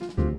you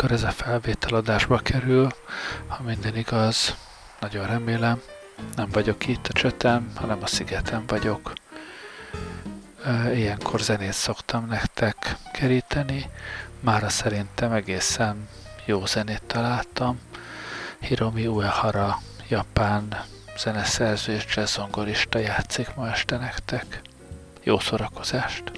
amikor ez a felvétel adásba kerül, ha minden igaz, nagyon remélem, nem vagyok itt a csötem, hanem a szigeten vagyok. Ilyenkor zenét szoktam nektek keríteni, mára szerintem egészen jó zenét találtam. Hiromi Uehara, japán zeneszerző és jazzongorista játszik ma este nektek. Jó szórakozást!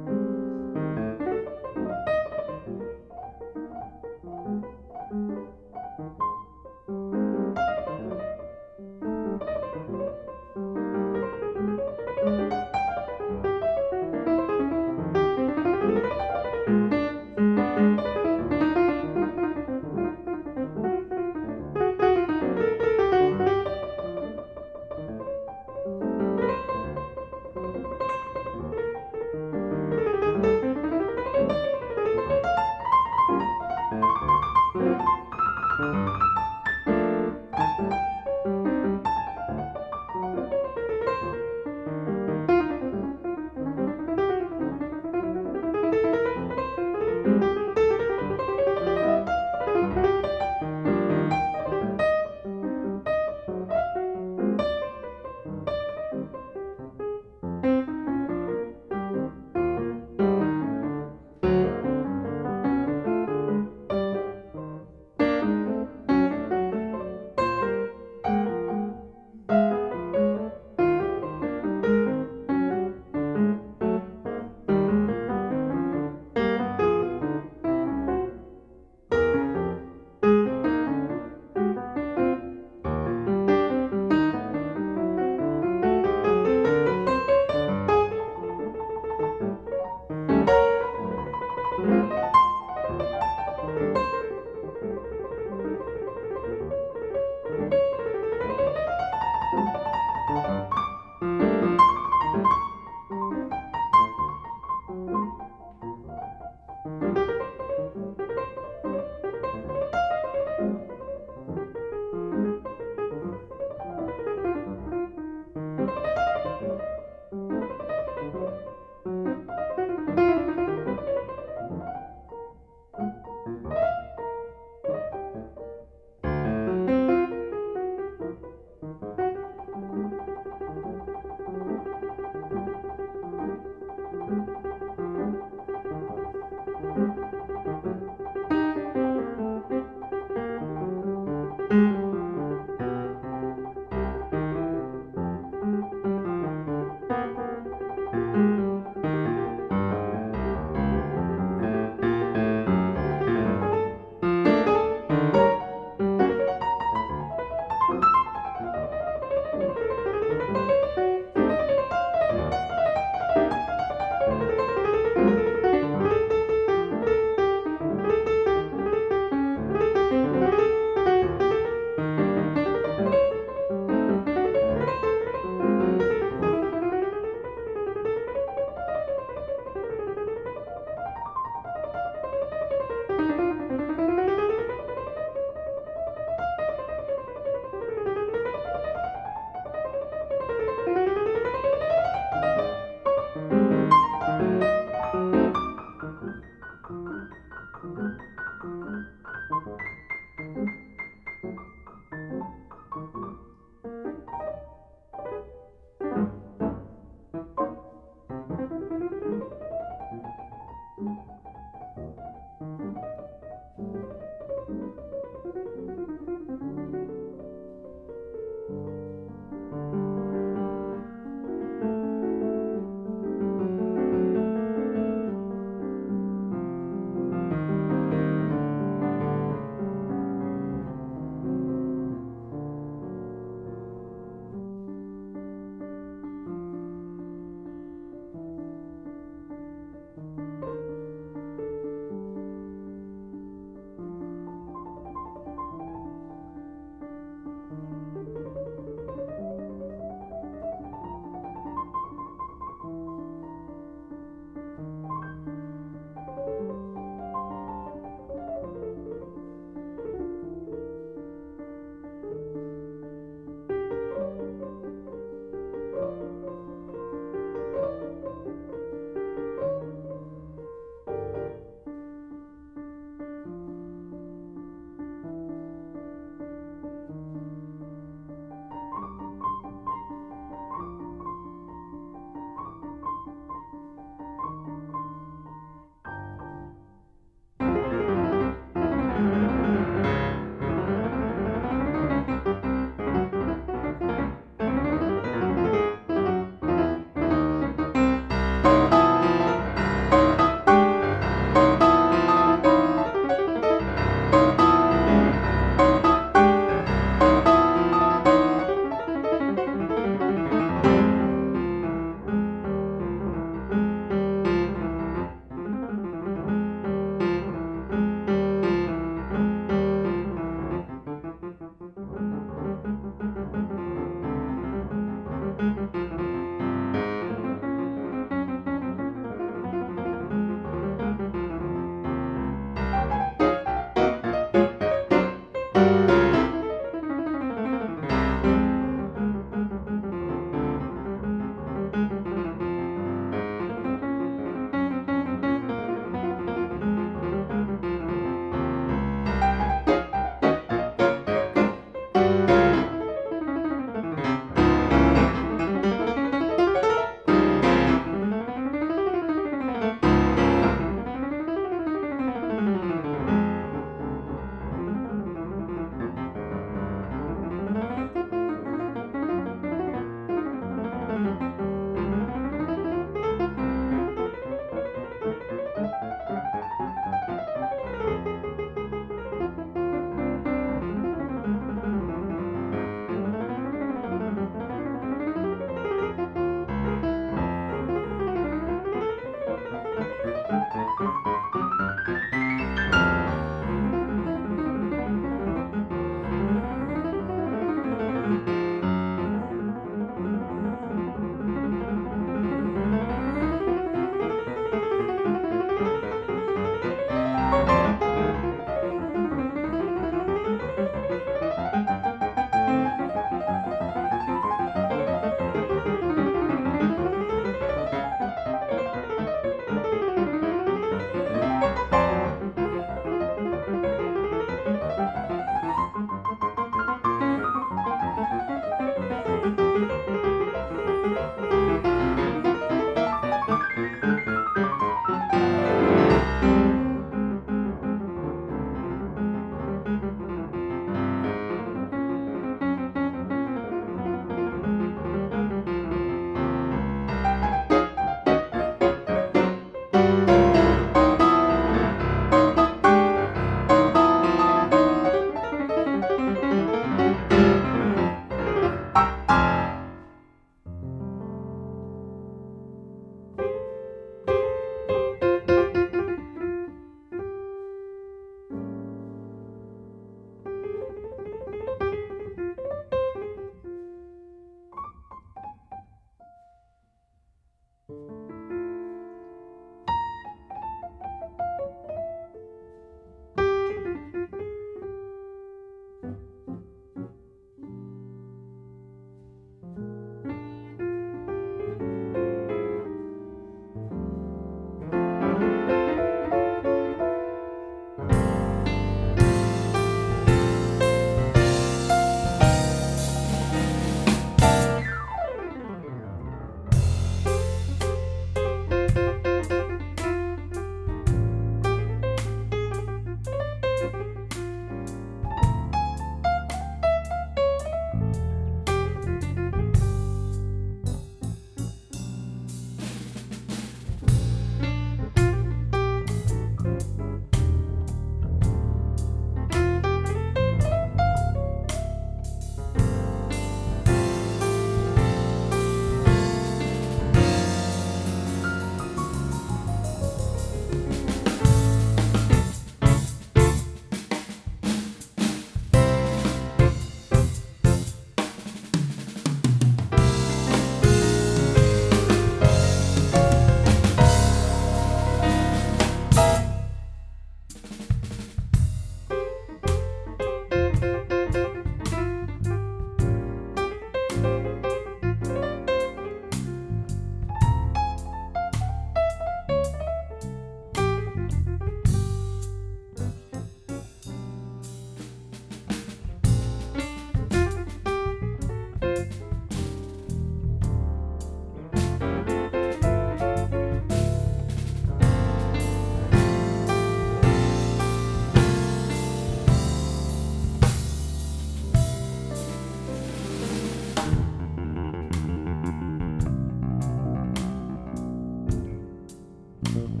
Mm-hmm.